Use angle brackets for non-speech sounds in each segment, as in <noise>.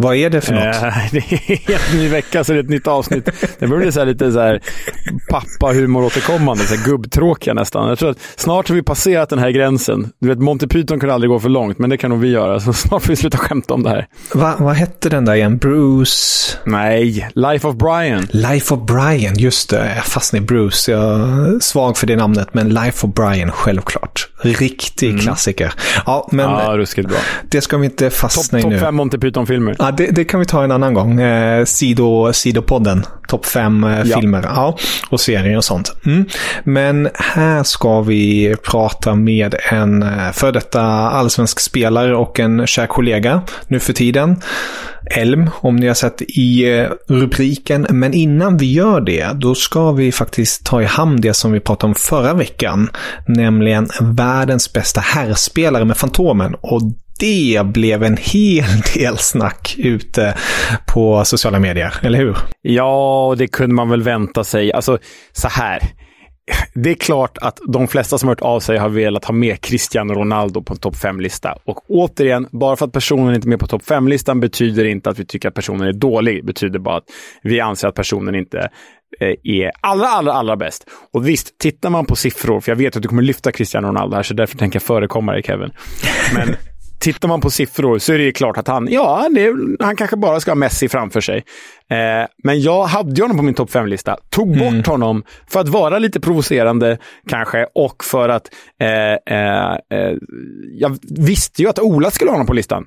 vad är det för något? Eh, <laughs> det är helt ny vecka så det är ett nytt avsnitt. Det börjar bli så lite så här pappa-humor återkommande, så här gubbtråkiga nästan. Jag tror att snart har vi passerat den här gränsen. Du vet, Monty Python kunde aldrig gå för långt, men det kan nog vi göra. Så snart får vi sluta skämta om det här. Va, vad hette den där igen? Bruce? Nej, Life of Brian. Life of Brian, just det. Jag fastnade i Bruce. Jag är svag för det namnet, men Life of Brian, självklart. Riktig Mm. klassiker. Ja, men Ja, ruskigt bra. det ska vi inte fastna Topp i nu. top fem Monty Python-filmer. Ja, det, det kan vi ta en annan gång. Eh, sido, sidopodden. Topp fem eh, Ja. filmer ja, och serier och sånt. Mm. Men här ska vi prata med en eh, för detta allsvensk spelare och en kär kollega nu för tiden. Elm, om ni har sett i eh, rubriken. Men innan vi gör det, då ska vi faktiskt ta i hamn det som vi pratade om förra veckan. Nämligen världens bästa herrspelare med Fantomen. Och det blev en hel <laughs> del snack ute på sociala medier, eller hur? Ja, och det kunde man väl vänta sig. Alltså, så här. Det är klart att de flesta som har hört av sig har velat ha med Cristiano Ronaldo på en topp 5-lista. Och återigen, bara för att personen inte är med på topp 5-listan betyder inte att vi tycker att personen är dålig. Det betyder bara att vi anser att personen inte eh, är allra, allra, allra bäst. Och visst, tittar man på siffror, för jag vet att du kommer lyfta Cristiano Ronaldo här, så därför tänker jag förekomma dig Kevin. Men tittar man på siffror så är det ju klart att han, ja, det, han kanske bara ska ha Messi framför sig. Eh, men jag hade ju honom på min topp 5-lista, tog bort honom för att vara lite provocerande kanske och för att eh, eh, eh, jag visste ju att Ola skulle ha honom på listan.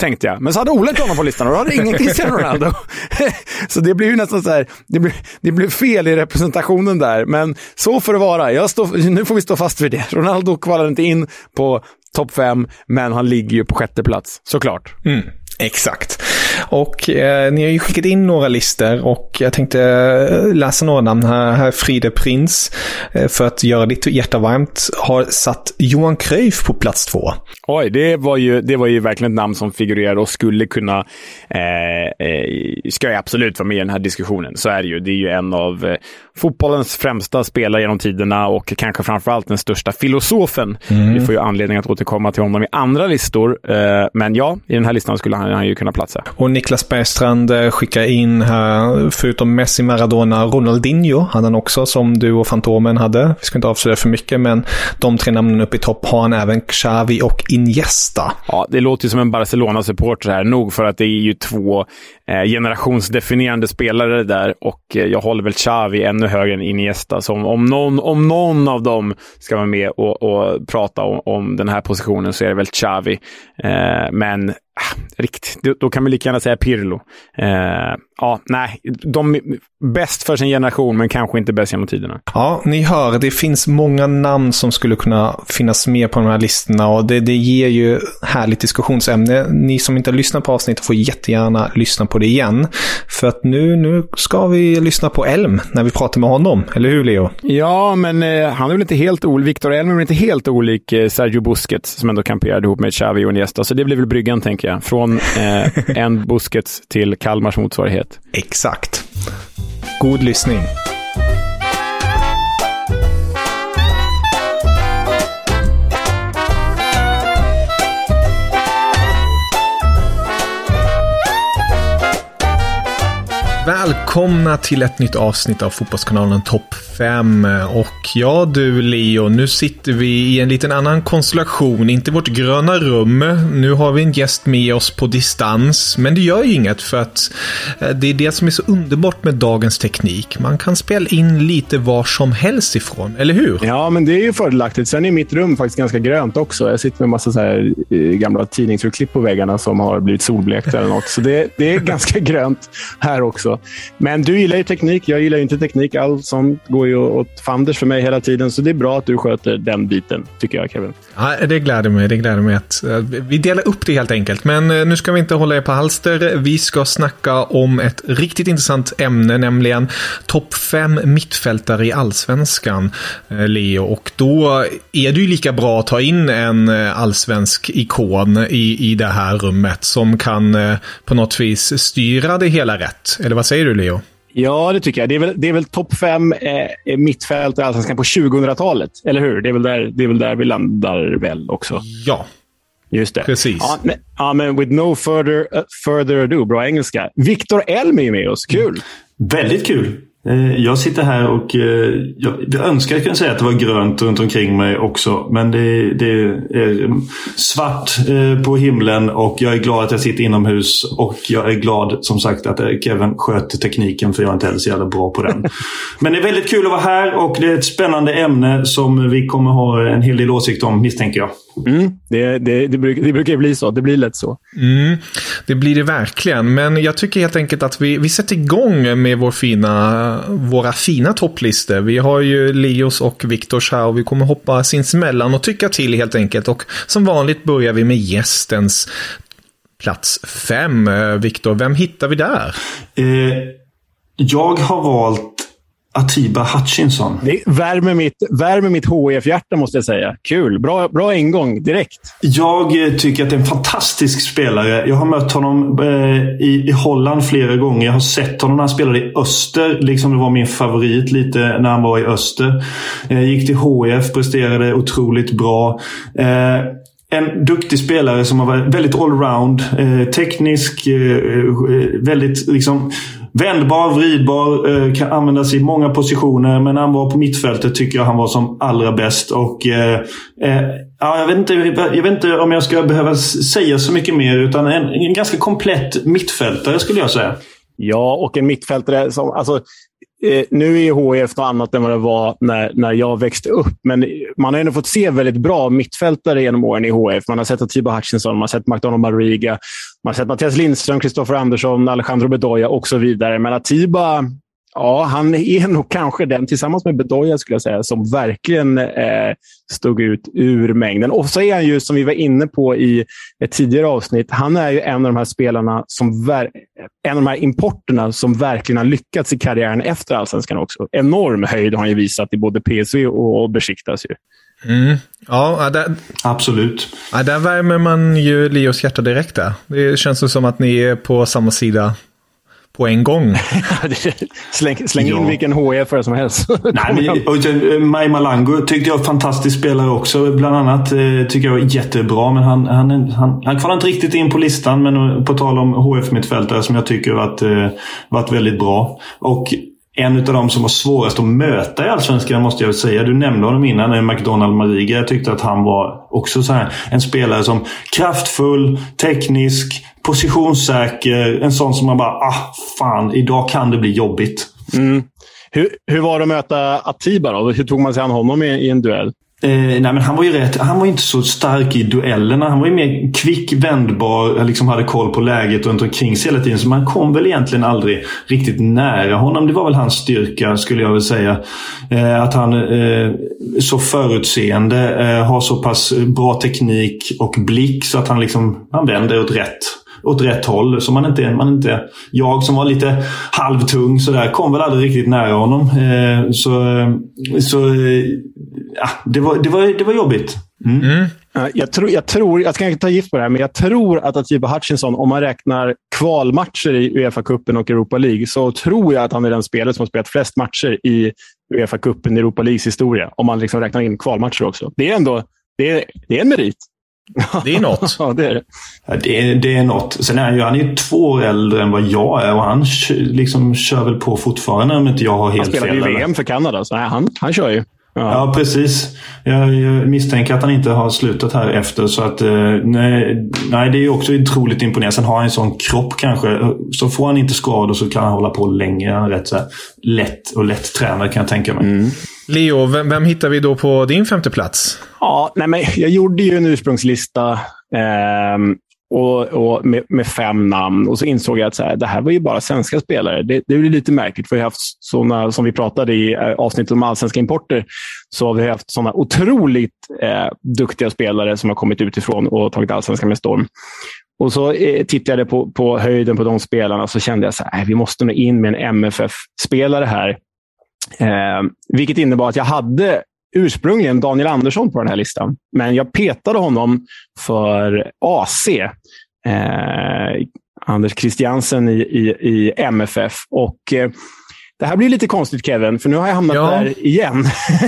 Tänkte jag. Men så hade Ola inte honom på listan och då hade <laughs> ingen Cristiano Ronaldo. <laughs> så det blev ju nästan så här, det blev, det blev fel i representationen där. Men så får det vara. Jag står, nu får vi stå fast vid det. Ronaldo kvalade inte in på topp fem, men han ligger ju på sjätte plats, såklart. Mm, exakt. Och eh, ni har ju skickat in några listor och jag tänkte eh, läsa några namn här. här Fride Prins, eh, för att göra ditt hjärta varmt, har satt Johan Cruyff på plats två. Oj, det var, ju, det var ju verkligen ett namn som figurerade och skulle kunna... Eh, eh, ska ju absolut vara med i den här diskussionen. Så är det ju. Det är ju en av eh, fotbollens främsta spelare genom tiderna och kanske framförallt den största filosofen. Vi får ju anledning att återkomma till honom i andra listor. Eh, men ja, i den här listan skulle han, han ju kunna platsa. Och Niklas Bergstrand eh, skickar in här, förutom Messi, Maradona, Ronaldinho hade han också, som du och Fantomen hade. Vi ska inte avslöja för mycket, men de tre namnen uppe i topp har han även Xavi och Iniesta. Ja, det låter ju som en Barcelona-supporter här. Nog för att det är ju två Eh, generationsdefinierande spelare där och eh, jag håller väl Xavi ännu högre än Iniesta. Så om, om, någon, om någon av dem ska vara med och, och prata om, om den här positionen så är det väl Xavi. Eh, men ah, riktigt, då kan man lika gärna säga Pirlo. Eh, ja, nej, de bäst för sin generation, men kanske inte bäst genom tiderna. Ja, ni hör, det finns många namn som skulle kunna finnas med på de här listorna och det, det ger ju härligt diskussionsämne. Ni som inte har lyssnat på avsnittet får jättegärna lyssna på det igen. För att nu, nu ska vi lyssna på Elm när vi pratar med honom, eller hur Leo? Ja, men eh, han är väl inte helt olik, Victor Elm är väl inte helt olik eh, Sergio Busquets som ändå kamperade ihop med Xavi och Iniesta, så det blir väl bryggan tänker jag. Från eh, <laughs> en Busquets till Kalmars motsvarighet. Exakt. God lyssning. Välkomna till ett nytt avsnitt av Fotbollskanalen Topp 5. Och ja du Leo, nu sitter vi i en liten annan konstellation. Inte vårt gröna rum. Nu har vi en gäst med oss på distans. Men det gör ju inget för att eh, det är det som är så underbart med dagens teknik. Man kan spela in lite var som helst ifrån, eller hur? Ja, men det är ju fördelaktigt. Sen är mitt rum faktiskt ganska grönt också. Jag sitter med en massa så här eh, gamla tidningsurklipp på väggarna som har blivit solblekta eller något. Så det, det är <laughs> ganska grönt här också. Men du gillar ju teknik. Jag gillar ju inte teknik. Allt sånt går ju åt fanders för mig hela tiden. Så det är bra att du sköter den biten, tycker jag, Kevin. Ja, det gläder mig. Det gläder mig att eh, vi delar upp det helt enkelt. Men eh, nu ska vi inte hålla er på halster. Vi ska snacka om ett riktigt intressant ämne, nämligen topp fem mittfältare i allsvenskan, eh, Leo. Och då är det ju lika bra att ta in en allsvensk ikon i, i det här rummet som kan på något vis styra det hela rätt. Eller vad säger du, Leo? Ja, det tycker jag. Det är väl, väl topp fem eh, mittfält i Allsvenskan på 2000-talet, eller hur? Det är, väl där, det är väl där vi landar väl också? Ja. Just det. Precis. Ja, men, ja, men with no further, uh, further ado, bra engelska. Viktor Elm är med oss. Kul! Väldigt kul. Eh, jag sitter här och eh, jag önskar att jag kunde säga att det var grönt runt omkring mig också. Men det, det är svart eh, på himlen och jag är glad att jag sitter inomhus. Och jag är glad som sagt att Kevin sköter tekniken för jag är inte heller så jävla bra på den. <laughs> Men det är väldigt kul att vara här och det är ett spännande ämne som vi kommer ha en hel del åsikt om misstänker jag. Mm, det, det, det, brukar, det brukar bli så. Det blir lätt så. Mm, det blir det verkligen. Men jag tycker helt enkelt att vi, vi sätter igång med vår fina, våra fina topplistor. Vi har ju Leos och Viktors här och vi kommer hoppa sinsemellan och tycka till helt enkelt. Och som vanligt börjar vi med gästens plats fem. Viktor, vem hittar vi där? Eh, jag har valt Atiba Hutchinson. Det värmer mitt, värmer mitt HIF-hjärta måste jag säga. Kul! Bra, bra ingång direkt. Jag eh, tycker att det är en fantastisk spelare. Jag har mött honom eh, i, i Holland flera gånger. Jag har sett honom när han spelade i Öster. Liksom det var min favorit lite när han var i Öster. Eh, gick till HIF, presterade otroligt bra. Eh, en duktig spelare som har varit väldigt allround. Eh, teknisk, eh, väldigt liksom vändbar, vridbar, eh, kan användas i många positioner. Men när han var på mittfältet tycker jag han var som allra bäst. Och, eh, eh ja, jag, vet inte, jag vet inte om jag ska behöva säga så mycket mer. Utan en, en ganska komplett mittfältare skulle jag säga. Ja, och en mittfältare som... Alltså, eh, nu är HIF något annat än vad det var när, när jag växte upp. Men man har ändå fått se väldigt bra mittfältare genom åren i HIF. Man har sett Atiba Hutchinson, man har sett McDonald Mariga, man har sett Mattias Lindström, Kristoffer Andersson, Alejandro Bedoya och så vidare. Men Atiba Ja, han är nog kanske den, tillsammans med Bedoya, skulle jag säga, som verkligen eh, stod ut ur mängden. Och så är han ju, som vi var inne på i ett tidigare avsnitt, han är ju en av de här spelarna, som en av de här importerna som verkligen har lyckats i karriären efter allsvenskan också. Enorm höjd har han ju visat i både PSV och Besiktas. Ju. Mm. Ja, där, absolut. Ja, där värmer man ju Leos hjärta direkt. Där. Det känns som att ni är på samma sida på en gång. <laughs> släng, släng in ja. vilken HIF som helst. Nej, men, <laughs> eh, Maj Malango tyckte jag var fantastisk spelare också. Bland annat eh, tycker jag var jättebra. Men han, han, han, han kvalade inte riktigt in på listan. Men eh, på tal om HF-mittfältare som jag tycker varit, eh, varit väldigt bra. Och en av de som var svårast att möta i Allsvenskan måste jag säga. Du nämnde honom innan, McDonald Mariga. Jag tyckte att han var också så här, en spelare som kraftfull, teknisk, positionssäker. En sån som man bara, ah fan, idag kan det bli jobbigt. Mm. Hur, hur var det att möta Atiba då? Hur tog man sig an honom i, i en duell? Eh, nej, men han var ju rätt. Han var inte så stark i duellerna. Han var ju mer kvick, vändbar, liksom hade koll på läget runt omkring sig hela tiden. Så man kom väl egentligen aldrig riktigt nära honom. Det var väl hans styrka, skulle jag vilja säga. Eh, att han är eh, så förutseende, eh, har så pass bra teknik och blick så att han liksom han vänder åt rätt åt rätt håll. Så man inte, man inte, jag som var lite halvtung sådär, kom väl aldrig riktigt nära honom. Eh, så så eh, ja, det, var, det, var, det var jobbigt. Mm. Mm. Jag, tror, jag tror, jag ska inte ta gift på det här, men jag tror att Atiba Hutchinson, om man räknar kvalmatcher i Uefa-cupen och Europa League, så tror jag att han är den spelare som har spelat flest matcher i Uefa-cupen i Europa Leagues historia. Om man liksom räknar in kvalmatcher också. Det är ändå det är, det är en merit. Det är något. <laughs> ja, det är det. Ja, det, är, det är något. Sen är han ju, han är två år äldre än vad jag är och han liksom kör väl på fortfarande om inte jag har helt fel. Han spelade ju VM för Kanada, så nej, han, han kör ju. Ja. ja, precis. Jag, misstänker att han inte har slutat här efter. Så att, eh, nej, nej, det är också otroligt imponerande. Sen har han en sån kropp kanske. Så får han inte skador så kan han hålla på länge. Han är rätt så här, lätt och lätt tränad kan jag tänka mig. Mm. Leo, vem, vem hittar vi då på din femte plats? Ja, nej, men jag gjorde ju en ursprungslista. Eh, och, och med, med, fem namn. Och så insåg jag att så här, det här var ju bara svenska spelare. Det, det är lite märkligt, för vi har haft sådana, som vi pratade i eh, avsnittet om allsvenska importer, så har vi haft sådana otroligt eh, duktiga spelare som har kommit utifrån och tagit allsvenskan med storm. Och så eh, tittade jag på, på höjden på de spelarna och så kände jag att vi måste nog in med en MFF-spelare här. Eh, vilket innebar att jag hade ursprungligen Daniel Andersson på den här listan. Men jag petade honom för AC. Eh, Anders Christiansen i, i, i MFF. Och eh, det här blir lite konstigt Kevin, för nu har jag hamnat ja. där igen.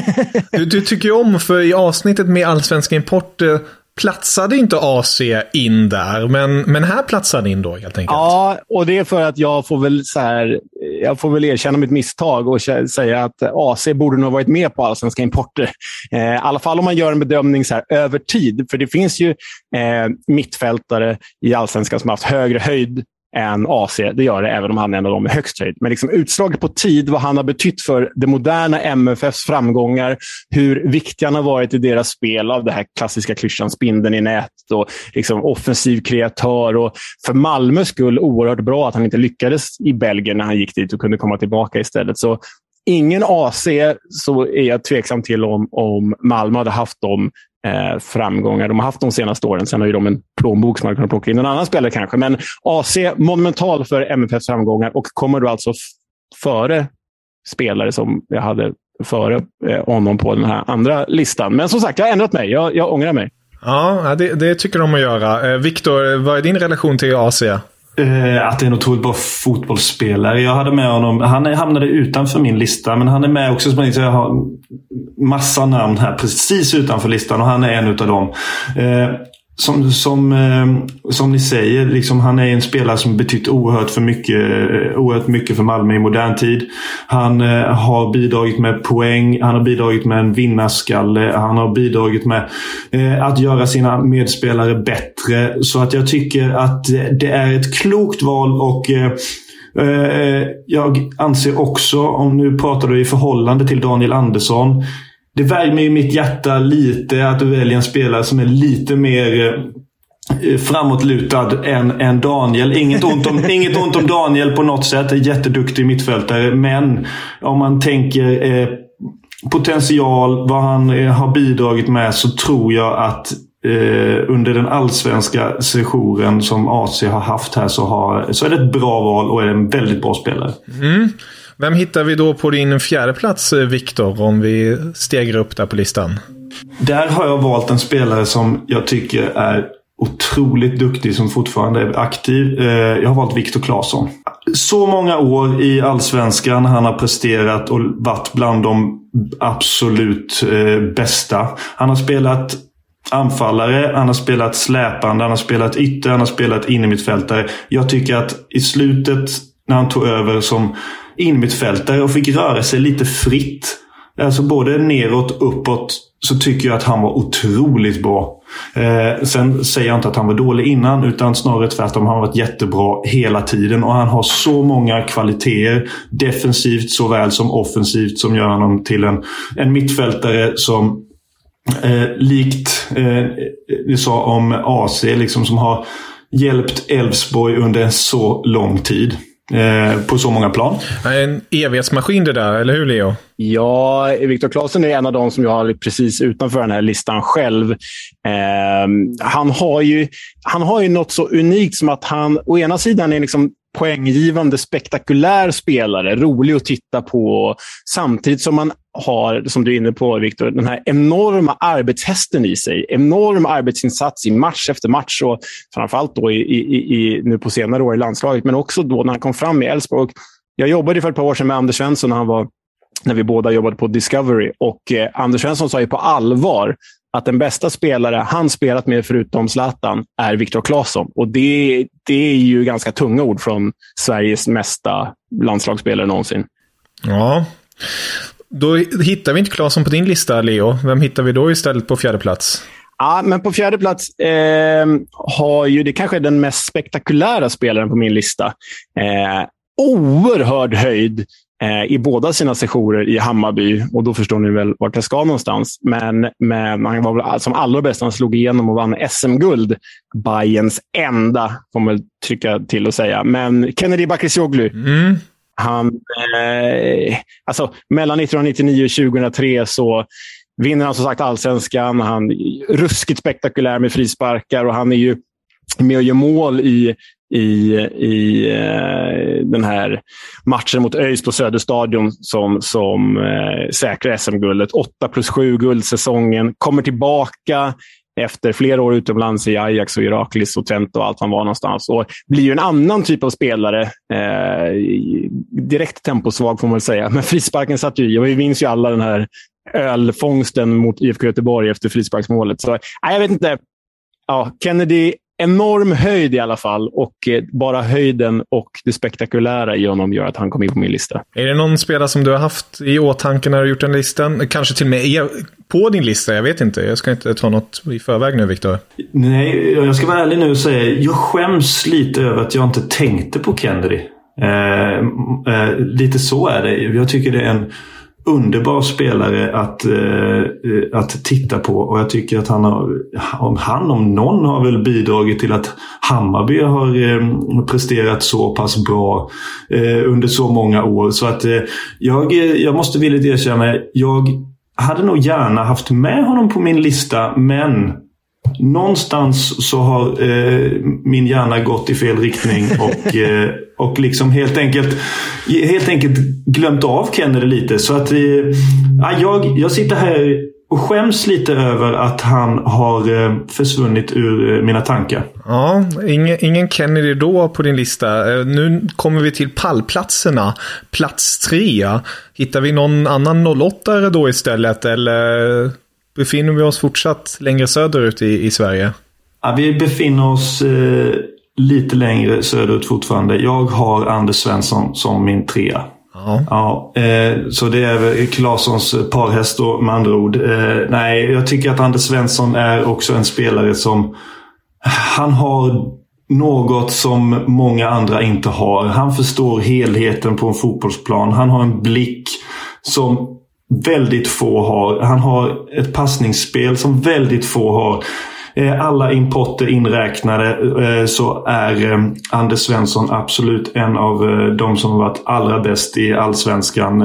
<laughs> du, du tycker ju om, för i avsnittet med allsvenska import eh, platsade inte AC in där, men, men här platsade in då helt enkelt. Ja, och det är för att jag får väl, så här, jag får väl erkänna mitt misstag och säga att AC borde nog varit med på allsvenska importer. Eh, I alla fall om man gör en bedömning så här, över tid. För det finns ju eh, mittfältare i allsvenskan som har haft högre höjd än AC. Det gör det, även om han är en av dem med högst höjd. Men liksom utslaget på tid, vad han har betytt för det moderna MFFs framgångar, hur viktig han har varit i deras spel av det här klassiska klyschan spindeln i nät och liksom offensiv kreatör. Och för Malmös skull oerhört bra att han inte lyckades i Belgien när han gick dit och kunde komma tillbaka istället. Så ingen AC så är jag tveksam till om, om Malmö hade haft dem eh, framgångar de har haft de senaste åren. Sen har ju de en plånbok som man kan plocka in en annan spelare kanske. Men AC, monumental för MFFs framgångar och kommer då alltså före spelare som jag hade före eh, honom på den här andra listan. Men som sagt, jag har ändrat mig. Jag, jag ångrar mig. Ja, det, det tycker de att göra. Eh, Viktor, vad är din relation till AC? Eh, att det är en otroligt bra fotbollsspelare. Jag hade med honom. Han hamnade utanför min lista, men han är med också. Så jag har massa namn här precis utanför listan och han är en utav dem. Eh, som, som, eh, som ni säger, liksom, han är en spelare som betytt oerhört, för mycket, eh, oerhört mycket för Malmö i modern tid. Han eh, har bidragit med poäng, han har bidragit med en vinnarskalle, han har bidragit med eh, att göra sina medspelare bättre. Så att jag tycker att det är ett klokt val och eh, eh, jag anser också, om nu pratar du i förhållande till Daniel Andersson, det värmer ju mitt hjärta lite att du väljer en spelare som är lite mer eh, framåtlutad än, än Daniel. Inget ont, om, <laughs> inget ont om Daniel på något sätt. Är jätteduktig mittfältare. Men om man tänker eh, potential, vad han eh, har bidragit med, så tror jag att eh, under den allsvenska sessionen som AC har haft här så, har, så är det ett bra val och är en väldigt bra spelare. Mm. Vem hittar vi då på din fjärde plats, eh, Viktor, om vi stegar upp där på listan? Där har jag valt en spelare som jag tycker är otroligt duktig som fortfarande är aktiv. Eh, jag har valt Viktor Claesson. Så många år i Allsvenskan. Han har presterat och varit bland de absolut eh, bästa. Han har spelat anfallare, han har spelat släpande, han har spelat ytter, han har spelat innermittfältare. Jag tycker att i slutet när han tog över som innermittfältare och fick röra sig lite fritt. Alltså både neråt, uppåt, så tycker jag att han var otroligt bra. Eh, sen säger jag inte att han var dålig innan, utan snarare tvärtom. Han har varit jättebra hela tiden och han har så många kvaliteter. Defensivt såväl som offensivt som gör honom till en, en mittfältare som Eh, likt eh, ni sa om AC, liksom, som har hjälpt Elfsborg under en så lång tid. Eh, på så många plan. En evighetsmaskin det där, eller hur Leo? Ja, Viktor Claesson är en av de som jag har precis utanför den här listan själv. Eh, han, har ju, han har ju något så unikt som att han å ena sidan är liksom poänggivande, spektakulär spelare, rolig att titta på. Samtidigt som man har, som du är inne på Viktor, den här enorma arbetshästen i sig. Enorm arbetsinsats i match efter match och framförallt då i, i, i, nu på senare år i landslaget, men också då när han kom fram i Elfsborg. Jag jobbade för ett par år sedan med Anders Svensson när, han var, när vi båda jobbade på Discovery och eh, Anders Svensson sa ju på allvar att den bästa spelare han spelat med förutom Zlatan är Viktor Claesson. Och det, det är ju ganska tunga ord från Sveriges mesta landslagsspelare någonsin. Ja. Då hittar vi inte Claesson på din lista, Leo. Vem hittar vi då istället på fjärde plats? Ja, men på fjärde plats eh, har ju, det kanske är den mest spektakulära spelaren på min lista. Eh, oerhörd höjd i båda sina sessioner i Hammarby. Och då förstår ni väl vart jag ska någonstans. Men, men han var väl som allra bäst han slog igenom och vann SM-guld. Bayerns enda, får man trycka till och säga. Men Kennedy Bakircioglu. Mm. Han, eh, alltså, mellan 1999 och 2003 så vinner han som sagt allsvenskan. Han är ruskigt spektakulär med frisparkar och han är ju med och gör mål i i, i eh, den här matchen mot ÖIS på Söderstadion som, som eh, säkrar SM-guldet. 8 plus 7 guldsäsongen. Kommer tillbaka efter flera år utomlands i Ajax och Iraklis och Trent och allt han var någonstans. Och blir ju en annan typ av spelare. Eh, direkt temposvag får man väl säga. Men frisparken satt ju i. Och vi minns ju alla den här ölfångsten mot IFK Göteborg efter frisparksmålet. Så, nej, jag vet inte. Ja, Kennedy enorm höjd i alla fall och eh, bara höjden och det spektakulära i honom gör att han kom in på min lista. Är det någon spelare som du har haft i åtanke när du gjort den listan? Kanske till och med på din lista? Jag vet inte. Jag ska inte ta något i förväg nu, Viktor. Nej, jag ska vara ärlig nu och säga jag skäms lite över att jag inte tänkte på Kennedy. Eh, eh, lite så är det. Jag tycker det är en underbar spelare att, eh, att titta på och jag tycker att han, har, om han om någon har väl bidragit till att Hammarby har eh, presterat så pass bra eh, under så många år. Så att eh, jag, jag måste villigt erkänna, jag hade nog gärna haft med honom på min lista men någonstans så har eh, min hjärna gått i fel riktning och, eh, och liksom helt enkelt, helt enkelt glömt av Kennedy lite. Så att eh, jag, jag sitter här och skäms lite över att han har eh, försvunnit ur eh, mina tankar. Ja, ingen, ingen Kennedy då på din lista. Eh, nu kommer vi till pallplatserna. Plats tre. Hittar vi någon annan 08 då istället? Eller befinner vi oss fortsatt längre söderut i, i Sverige? Ja, vi befinner oss eh, lite längre söderut fortfarande. Jag har Anders Svensson som min trea. Ja. ja eh, så det är väl Claessons parhäst då med andra ord. Eh, nej, jag tycker att Anders Svensson är också en spelare som... Han har något som många andra inte har. Han förstår helheten på en fotbollsplan. Han har en blick som väldigt få har. Han har ett passningsspel som väldigt få har. Eh, alla importer inräknade eh, så är eh, Anders Svensson absolut en av de som har varit allra bäst i Allsvenskan.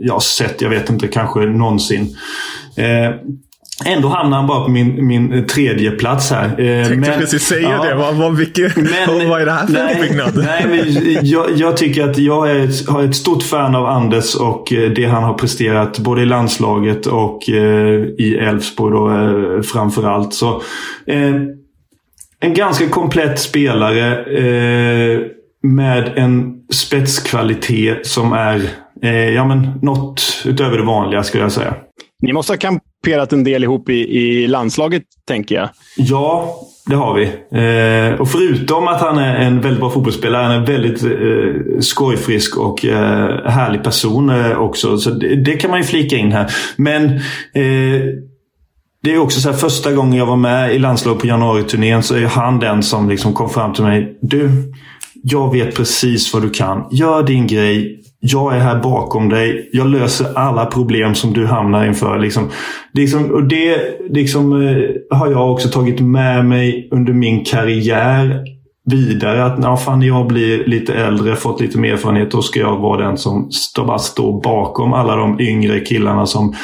Jag har sett, jag vet inte, kanske någonsin. Ändå hamnar han bara på min, min tredje plats här. Jag tänkte men, precis säga ja, det. Vad, vad, vilket, <laughs> men, <laughs> vad är det här för uppbyggnad? Nej, jag, jag, tycker att jag är ett, har ett stort fan av Anders och eh, det han har presterat både i landslaget och eh, i Elfsborg eh, framförallt. Så, eh, en ganska komplett spelare eh, med en spetskvalitet som är eh, ja, men något utöver det vanliga skulle jag säga. Ni måste ha kamperat en del ihop i, i landslaget, tänker jag. Ja, det har vi. Eh, och förutom att han är en väldigt bra fotbollsspelare, han är en väldigt eh, skojfrisk och eh, härlig person eh, också. Så det, det, kan man ju flika in här. Men eh, det är också så här, första gången jag var med i landslaget på januariturnén så är han den som liksom kom fram till mig. Du, jag vet precis vad du kan. Gör din grej jag är här bakom dig. Jag löser alla problem som du hamnar inför. Liksom, liksom, och det liksom, eh, har jag också tagit med mig under min karriär vidare. Att när fan jag blir lite äldre, fått lite mer erfarenhet, då ska jag vara den som stå, bara står bakom alla de yngre killarna som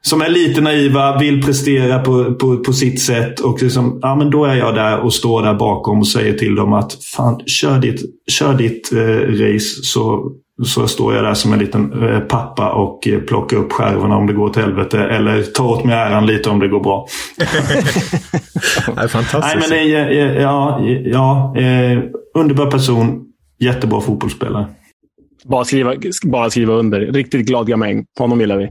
som är lite naiva, vill prestera på, på, på sitt sätt. Och liksom, ja, men då är jag där och står där bakom och säger till dem att fan, kör ditt, kör ditt eh, race så, så står jag där som en liten eh, pappa och eh, plockar upp skärvorna om det går åt helvete. Eller tar åt mig äran lite om det går bra. <laughs> det är fantastiskt. Nej, men det, ja, ja, eh, underbar person. Jättebra fotbollsspelare. Bara skriva, bara skriva under. Riktigt glad gamäng. Honom gillar vi.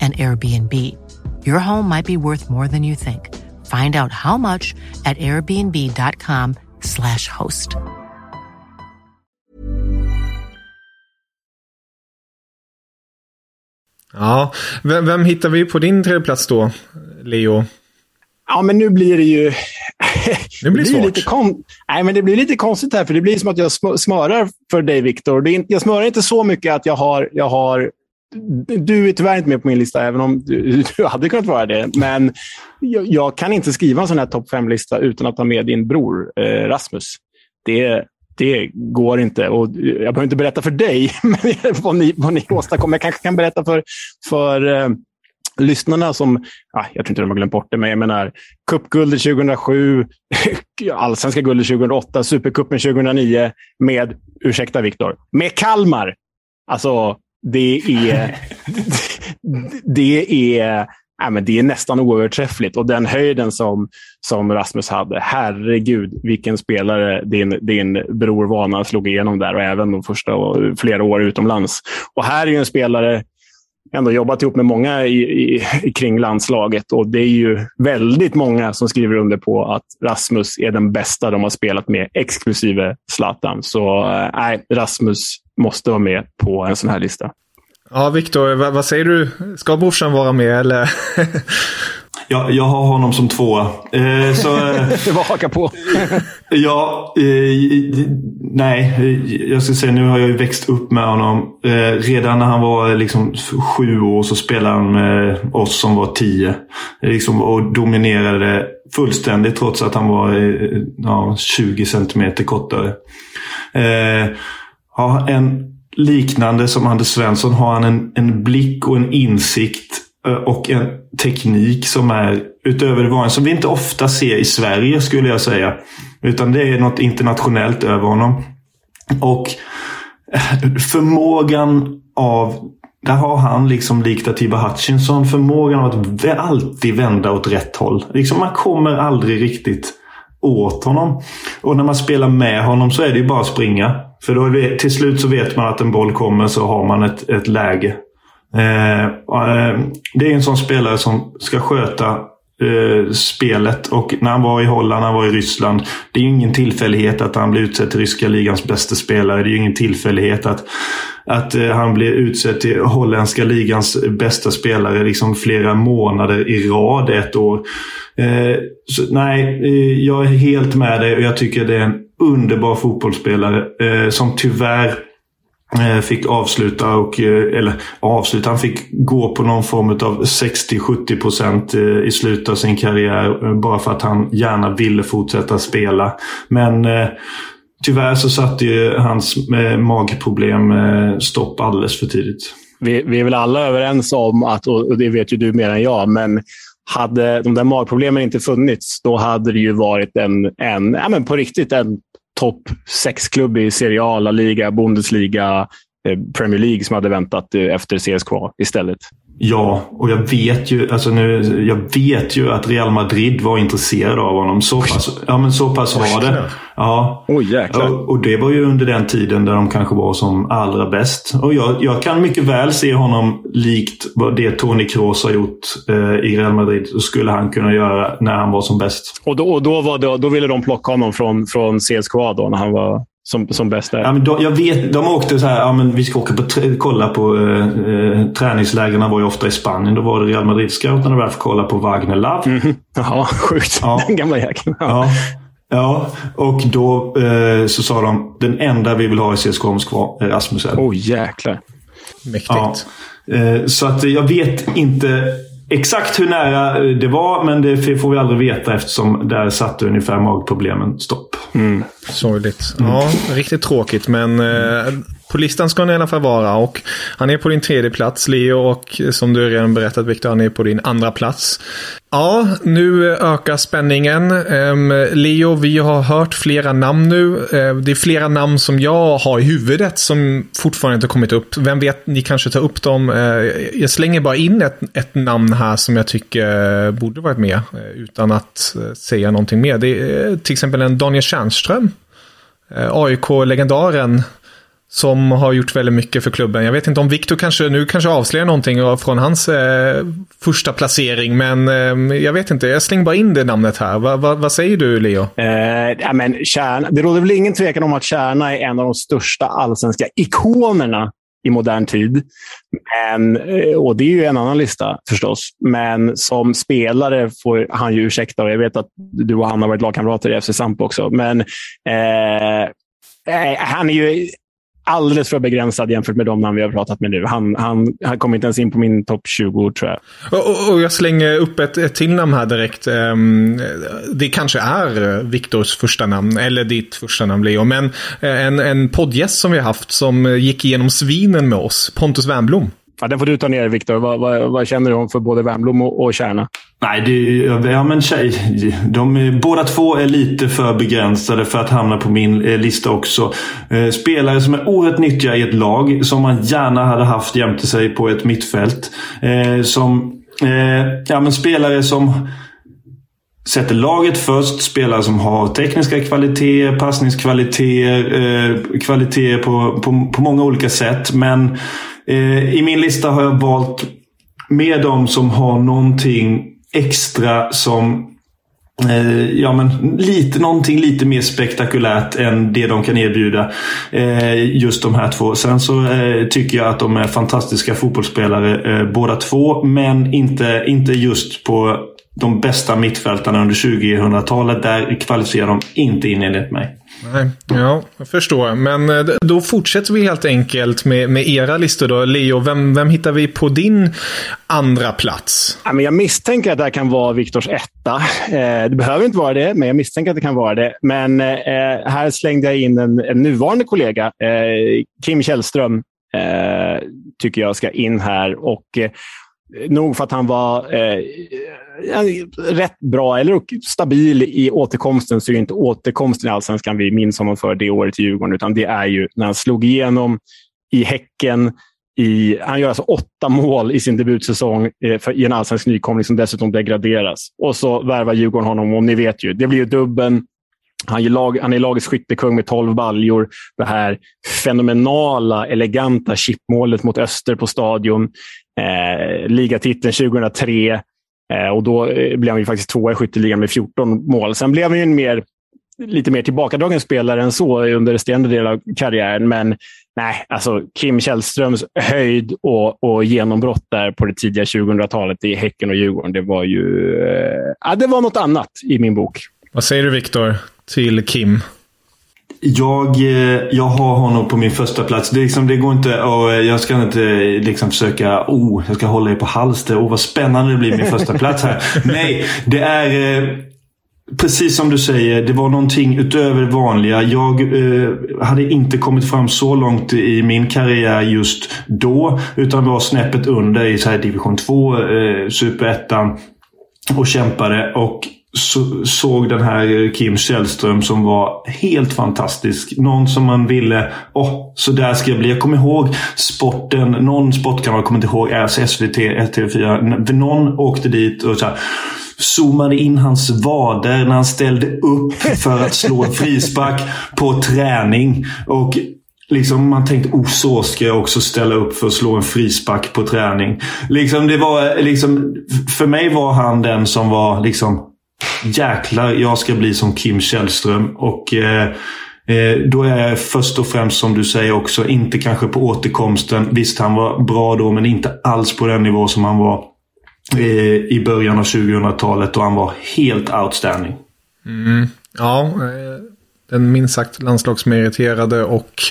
an Airbnb. Your home might be worth more than you think. Find out how much at airbnb.com slash host. Ja, vem, vem hittar vi på din tredjeplats då, Leo? Ja, men nu blir det ju... <laughs> Det blir, det blir lite kon... Nej, men det blir lite konstigt här, för det blir som att jag smörar för dig, Viktor. Jag smörar inte så mycket att jag har, jag har du är tyvärr inte med på min lista, även om du, <laughs> du hade kunnat vara det. Men jag, jag, kan inte skriva en sån här topp fem-lista utan att ta med din bror eh, Rasmus. Det, det går inte. Och jag behöver inte berätta för dig <laughs> men <laughs> vad, ni, vad ni åstadkom. Jag kanske kan berätta för, för eh, lyssnarna som, ah, jag tror inte de har glömt bort det, men jag menar cupguldet 2007, allsvenska guldet 2008, supercupen 2009 med, ursäkta Viktor, med Kalmar. Alltså, det är, <laughs> det är, ja, men det är nästan oöverträffligt. Och den höjden som, som Rasmus hade, herregud vilken spelare din, din bror han slog igenom där och även de första flera år utomlands. Och här är ju en spelare ändå jobbat ihop med många i, i, kring landslaget och det är ju väldigt många som skriver under på att Rasmus är den bästa de har spelat med, exklusive Zlatan. Så nej, nej, Rasmus måste vara med på en sån här lista. Ja, Viktor, vad, vad, säger du? Ska brorsan vara med eller? <laughs> Jag, jag har honom som tvåa. Eh, så, <laughs> det var haka på. <laughs> ja, eh, nej. Jag ska säga, nu har jag ju växt upp med honom. Eh, redan när han var liksom sju år så spelade han med oss som var tio. Liksom, och dominerade fullständigt trots att han var eh, ja, 20 centimeter kortare. Eh, ja, en liknande som Anders Svensson har han en, en blick och en insikt Eh, Eh, och en teknik som är utöver det vanliga. Som vi inte ofta ser i Sverige skulle jag säga. Utan det är något internationellt över honom. Och eh, förmågan av där har han, liksom likt Atiba Hutchinson, förmågan av att alltid vända åt rätt håll. Liksom man kommer aldrig riktigt åt honom. Och när man spelar med honom så är det ju bara att springa. För då det, till slut så vet man att en boll kommer så har man ett, ett läge. Eh, eh, det är en sån spelare som ska sköta eh, spelet. Och när han var i Holland, han var i Ryssland. Det är ju ingen tillfällighet att han blir utsedd till ryska ligans bästa spelare. Det är ju ingen tillfällighet att, att eh, han blir utsedd till holländska ligans bästa spelare liksom flera månader i rad ett år. Eh, så, nej, eh, jag är helt med dig och jag tycker det är en underbar fotbollsspelare eh, som tyvärr Eh, fick avsluta och, eh, eller avsluta, han fick gå på någon form av 60-70 procent eh, i slutet av sin karriär. Bara för att han gärna ville fortsätta spela. Men tyvärr så satte ju hans magproblem stopp alldeles för tidigt. Vi, vi är väl alla överens om att, och det vet ju du mer än jag, men hade de där magproblemen inte funnits, då hade det ju varit en, en ja, men på riktigt en topp sex-klubb i Serie A, La Liga, Bundesliga, Premier League som hade väntat eh, efter CSKA istället. Ja, och jag vet ju, alltså nu, jag vet ju att Real Madrid var intresserade av honom. Så pass, ja, men så pass var det. Ja. Oh, jäklar. Och, och, det var ju under den tiden där de kanske var som allra bäst. Och jag, jag kan mycket väl se honom likt det Toni Kroos har gjort eh, i Real Madrid. Så skulle han kunna göra när han var som bäst. Och då, och då, var det, då ville de plocka honom från, från CSKA då, när han var som, som bäst är. Ja, men då, jag vet, de åkte så här, ja, men vi ska åka på kolla på eh, eh, träningslägren. var ju ofta i Spanien. Då var det Real Madrid-scouterna där för att kolla på Wagner Love. Mm. <laughs> Ja, sjukt. Ja. Den <laughs> gamla jäkeln. Ja. ja. Ja, och då eh, så sa de den enda vi vill ha i CSKA Moskva är Rasmussen. Åh oh, jäklar. Mäktigt. Ja. Eh, så att jag vet inte exakt hur nära det var, men det får vi aldrig veta eftersom där satte ungefär magproblemen stopp. Mm. Sorgligt. Ja, riktigt tråkigt, men eh, på listan ska han i alla fall vara. Och han är på din tredje plats, Leo. Och som du redan berättat, Viktor, han är på din andra plats. Ja, nu ökar spänningen. Ehm, Leo, vi har hört flera namn nu. Ehm, det är flera namn som jag har i huvudet som fortfarande inte kommit upp. Vem vet, ni kanske tar upp dem. Ehm, jag slänger bara in ett, ett namn här som jag tycker borde varit med. Eh, utan att eh, säga någonting mer. Det är eh, till exempel en Daniel Tjärnström. AIK-legendaren som har gjort väldigt mycket för klubben. Jag vet inte om Victor kanske nu kanske avslöjar någonting från hans eh, första placering. Men eh, jag vet inte, jag slänger bara in det namnet här. Va, va, vad säger du, Leo? Eh, ja, men Kärna, det råder väl ingen tvekan om att Kärna är en av de största allsvenska ikonerna i modern tid. Men, eh, och det är ju en annan lista förstås. Men som spelare får han ju ursäkta. Och jag vet att du och han har varit lagkamrater i FC Samp också. Men eh, eh han är ju alldeles för begränsad jämfört med de namn vi har pratat med nu. Han, han, han kommer inte ens in på min topp 20 tror jag. Och, och, och, jag slänger upp ett, ett till namn här direkt. Um, det kanske är eh, Viktors första namn, eller ditt första namn Leo. Men eh, en, en poddgäst som vi har haft som gick igenom svinen med oss, Pontus Wernbloom. Ja, den får du ta ner, Viktor. Vad, vad, vad, känner du om för både Wernbloom och, och Kärna? Nej, det, ja, men tjej, de, båda två är lite för begränsade för att hamna på min eh, lista också. Eh, spelare som är oerhört nyttiga i ett lag, som man gärna hade haft jämte sig på ett mittfält. Eh, som, ja, men spelare som sätter laget först. Spelare som har tekniska kvaliteter, passningskvaliteter, eh, kvaliteter på, på, på många olika sätt. Men Eh, i min lista har jag valt med de som har någonting extra som eh, Ja men lite, någonting lite mer spektakulärt än det de kan erbjuda. Eh, just de här två. Sen så eh, tycker jag att de är fantastiska fotbollsspelare eh, båda två. Men inte, inte just på de bästa mittfältarna under 2000-talet. Där kvalificerar de inte in enligt mig. Nej, ja, jag förstår. Men eh, då fortsätter vi helt enkelt med, med era listor då. Leo, vem, vem hittar vi på din andra plats? Ja, men jag misstänker att det här kan vara Viktors etta. Eh, det behöver inte vara det, men jag misstänker att det kan vara det. Men eh, här slängde jag in en, en nuvarande kollega, Kim Källström, tycker jag ska in här. Och Nog för att han var eh, rätt bra eller stabil i återkomsten, så är det inte återkomsten i allsvenskan vi minns honom för det året i Djurgården, utan det är ju när han slog igenom i Häcken. I, han gör alltså åtta mål i sin debutsäsong eh, för, i en allsvensk nykomling som dessutom degraderas. Och så värvar Djurgården honom och ni vet ju, det blir ju dubben. Han är, lag, han är lagets skyttekung med 12 baljor. Det här fenomenala, eleganta chipmålet mot Öster på Stadion. Eh, ligatiteln 2003. Eh, och då eh, blev han ju faktiskt tvåa i skytteligan med 14 mål. Sen blev han ju en mer, lite mer tillbakadragen spelare än så under resterande del av karriären. Men nej, alltså Kim Källströms höjd och, och genombrott där på det tidiga 2000-talet i Häcken och Djurgården, det var ju... Eh, ja, det var något annat i min bok. Vad säger du Viktor till Kim? Jag, eh, jag har honom på min första plats. Det, liksom, det går inte och Jag ska inte liksom försöka... Oh, jag ska hålla er på halster. Oh, vad spännande det blir min första plats här. <laughs> Nej, det är... Eh, precis som du säger, det var någonting utöver det vanliga. Jag eh, hade inte kommit fram så långt i min karriär just då. Utan var snäppet under i så här division 2, eh, superettan. Och kämpade. Och så, såg den här Kim Källström som var helt fantastisk. Någon som man ville, åh, oh, så där ska jag bli. Jag kommer ihåg sporten, någon sportkanal, kommer inte ihåg, alltså SVT, TV4. Någon åkte dit och så här, zoomade in hans vader när han ställde upp för att slå en frispark på träning. Och Liksom man tänkte, oh så ska jag också ställa upp för att slå en frispark på träning. Liksom det var liksom, för mig var han den som var liksom jäklar, jag ska bli som Kim Källström. Och eh, eh, då är jag först och främst, som du säger också, inte kanske på återkomsten. Visst, han var bra då, men inte alls på den nivå som han var eh, i början av 2000-talet. Och han var helt outstanding. Mm. Ja, eh, den minst sagt landslagsmeriterade och,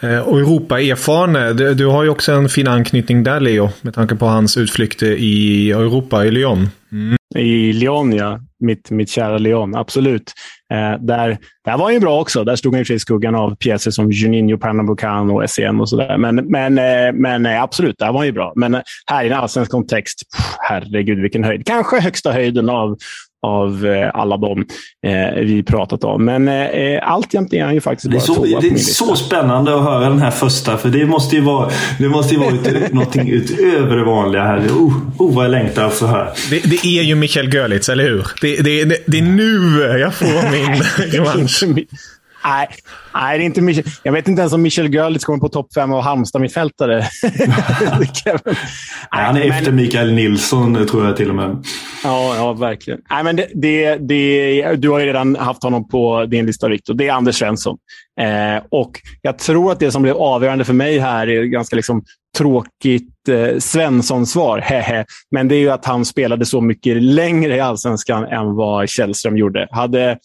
eh, och Europa-erfarne. Du, du, har ju också en fin anknytning där, Leo, med tanke på hans utflykter i Europa, i Lyon. Mm. I Lyon, ja. Mitt, mitt kära Lyon, absolut. Eh, där, där var han ju bra också. Där stod han i skuggan av pjäser som Juninho, Pernambucano och SEM och sådär. Men, men, eh, men eh, absolut, där var han ju bra. Men eh, här i en allsvensk kontext, pff, herregud vilken höjd. Kanske högsta höjden av, av eh, alla de eh, vi pratat om. Men eh, alltjent är han ju faktiskt bara så, Det är så spännande att höra den här första. För det måste ju vara, det måste ju vara ut, någonting utöver det vanliga här. Oh, oh vad jag längtar få höra. Det, det, är ju Michael Görlitz, eller hur? Det, det, det, det är nu jag får min <laughs> revansch. Nej, nej, det är inte Michel. Jag vet inte ens om Michel Görlitz kommer på topp fem av Halmstad-mittfältare. <laughs> han är men... efter Mikael Nilsson, tror jag till och med. Ja, ja verkligen. Nej, men det, det, det, du har ju redan haft honom på din lista, Viktor. Det är Anders Svensson. Eh, och Jag tror att det som blev avgörande för mig här är ganska liksom tråkigt eh, Svensson-svar. Men det är ju att han spelade så mycket längre i allsvenskan än vad Källström gjorde. Hade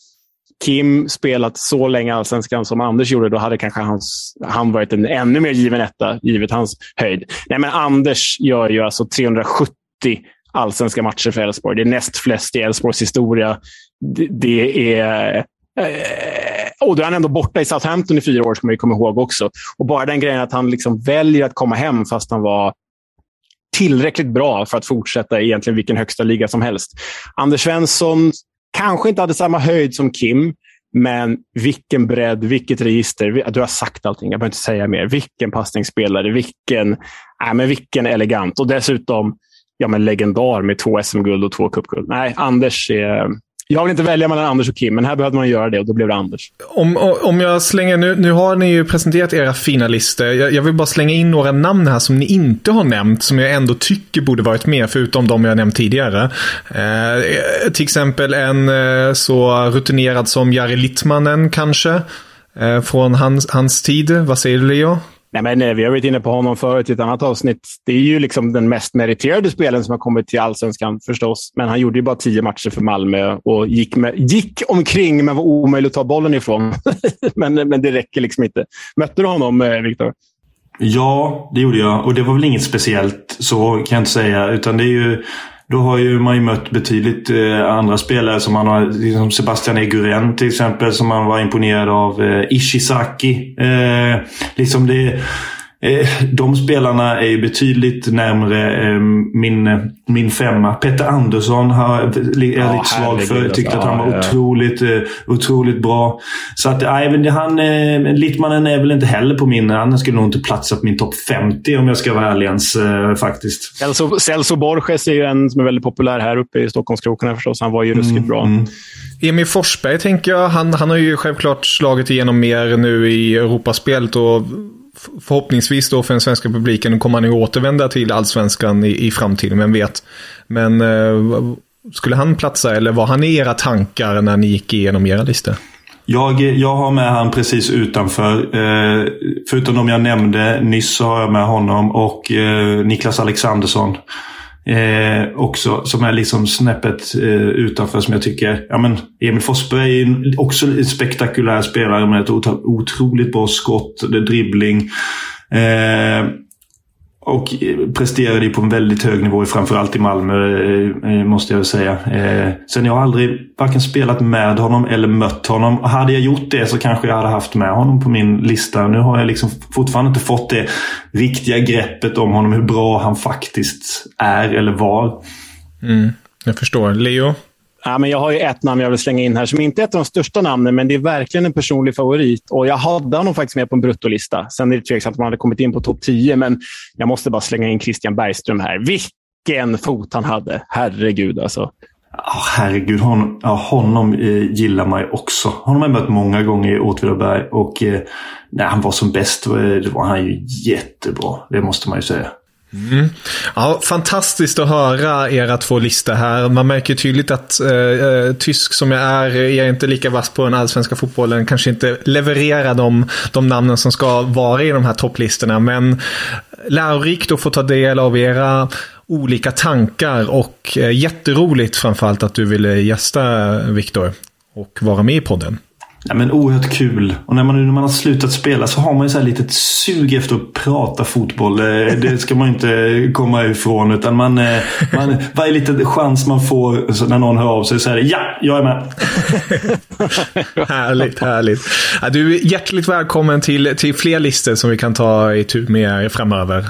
Kim spelat så länge allsvenskan som Anders gjorde, då hade kanske hans, han varit en ännu mer given etta, givet hans höjd. Nej, men Anders gör ju alltså 370 allsvenska matcher för Elfsborg. Det är näst flest i Elfsborgs historia. Det, det är... Eh, och då är han ändå borta i Southampton i fyra år, ska man komma ihåg också. Och bara den grejen att han liksom väljer att komma hem fast han var tillräckligt bra för att fortsätta i egentligen vilken högsta liga som helst. Anders Svensson Kanske inte hade samma höjd som Kim, men vilken bredd, vilket register. Du har sagt allting, jag behöver inte säga mer. Vilken passningsspelare, vilken, äh, men vilken elegant. Och dessutom ja, men legendar med två SM-guld och två cupguld. Nej, Anders är, jag vill inte välja mellan Anders och Kim, men här behövde man göra det och då blev det Anders. Om, om jag slänger, nu, nu har ni ju presenterat era fina listor. Jag, jag, vill bara slänga in några namn här som ni inte har nämnt, som jag ändå tycker borde varit med, förutom de jag nämnt tidigare. Eh, till exempel en eh, så rutinerad som Jari Littmanen kanske. Eh, från hans, hans tid. Vad säger du Leo? Nej, men eh, vi har varit inne på honom förut i ett annat avsnitt. Det är ju liksom den mest meriterade spelaren som har kommit till allsvenskan förstås. Men han gjorde ju bara tio matcher för Malmö och gick, med, gick omkring men var omöjlig att ta bollen ifrån. <laughs> men, men det räcker liksom inte. Mötte du honom, eh, Viktor? Ja, det gjorde jag. Och det var väl inget speciellt så kan jag inte säga. Utan det är ju då har ju man ju mött betydligt eh, andra spelare som man har, liksom Sebastian Eguren till exempel, som man var imponerad av. Eh, Ishizaki. Eh, liksom det de spelarna är ju betydligt närmre eh, min, min femma. Petter Andersson har, är ja, lite svag för. Jag tyckte alltså. att han var ja, otroligt, ja. Eh, otroligt bra. Så att även han, Littmanen är väl inte heller på min... Han skulle nog inte platsa på min topp 50 om jag ska vara ärlig ens faktiskt. Celso, Celso Borges är ju en som är väldigt populär här uppe i Stockholmskrokarna förstås. Han var ju ruskigt mm, bra. Mm. Emil Forsberg tänker jag. Han, han har ju självklart slagit igenom mer nu i Europaspelet och förhoppningsvis då för den svenska publiken kommer han ju återvända till allsvenskan i, i framtiden, vem vet. Men eh, skulle han platsa eller var han i era tankar när ni gick igenom era listor? Jag, jag har med han precis utanför. Eh, förutom de jag nämnde nyss så har jag med honom och eh, Niklas Alexandersson. Eh, också, som är liksom snäppet eh, utanför som jag tycker. Ja, men Emil Forsberg är också en spektakulär spelare med ett otroligt bra skott, dribbling. Eh, och eh, presterade på en väldigt hög nivå, framförallt i Malmö, eh, eh, måste jag säga. Sen jag har aldrig varken spelat med honom eller mött honom. Hade jag gjort det så kanske jag hade haft med honom på min lista. Nu har jag liksom fortfarande inte fått det riktiga greppet om honom, hur bra han faktiskt är eller var. Mm, jag förstår. Leo? Ja, men jag har ju ett namn jag vill slänga in här som inte är ett av de största namnen, men det är verkligen en personlig favorit. Och Jag hade honom faktiskt med på en bruttolista. Sen är det tveksamt om han hade kommit in på topp 10, men jag måste bara slänga in Christian Bergström här. Vilken fot han hade! Herregud alltså. Oh, herregud, hon, ja, honom eh, gillar man ju också. Honom har jag mött många gånger i Åtvidaberg och eh, när han var som bäst eh, var han ju jättebra. Det måste man ju säga. Mm. Ja, fantastiskt att höra era två listor här. Man märker tydligt att eh, eh, tysk som jag är, eh, jag är inte lika vass på den allsvenska fotbollen. Kanske inte levererar de, de namnen som ska vara i de här topplistorna. Men lärorikt att få ta del av era olika tankar och eh, jätteroligt framförallt att du ville gästa Viktor och vara med i podden. Ja, men oerhört kul. Och när man, när man har slutat spela så har man ju så här litet sug efter att prata fotboll. Eh, det ska man inte komma ifrån. Utan man, eh, man, varje liten chans man får när någon hör av sig så är det ja, jag är med. härligt, härligt. Ja, du är hjärtligt välkommen till, till fler listor som vi kan ta i tur med framöver.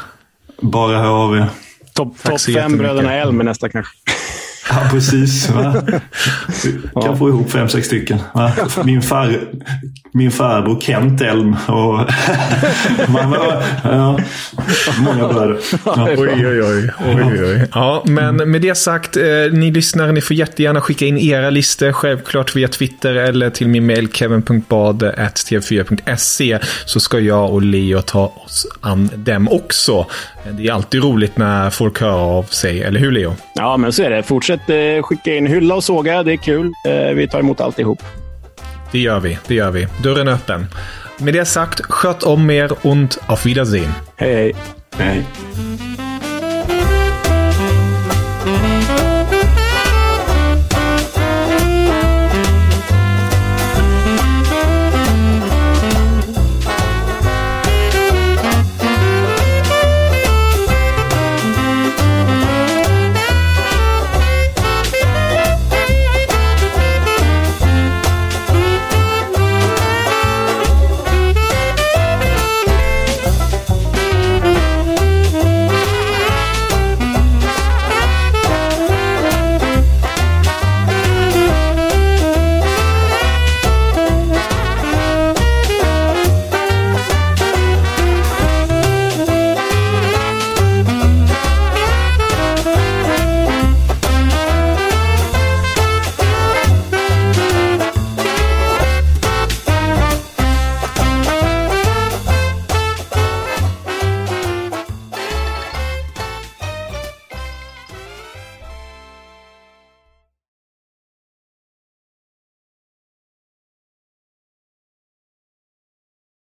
Bara hör av er. Topp top fem Bröderna Elm nästa kanske. Ja, precis. Va? Kan få ihop fem, sex stycken. Va? Min, far, min farbror Kent Elm. Och <laughs> man, ja, många bröder. Ja. Oj, oj, oj. oj, oj. Ja, men med det sagt, eh, ni lyssnare, ni får jättegärna skicka in era listor. Självklart via Twitter eller till min mail kevin.bad.tv4.se så ska jag och Leo ta oss an dem också. Eh, det är alltid roligt när folk hör av sig, eller hur Leo? Ja, men så är det. Fortsätt eh, skicka in hylla och såga. Det är kul. Eh, vi tar emot alltihop. Det gör vi. Det gör vi. Dörren är öppen. Med det sagt, sköt om er und auf Wiedersehen. Hej, hej. hej.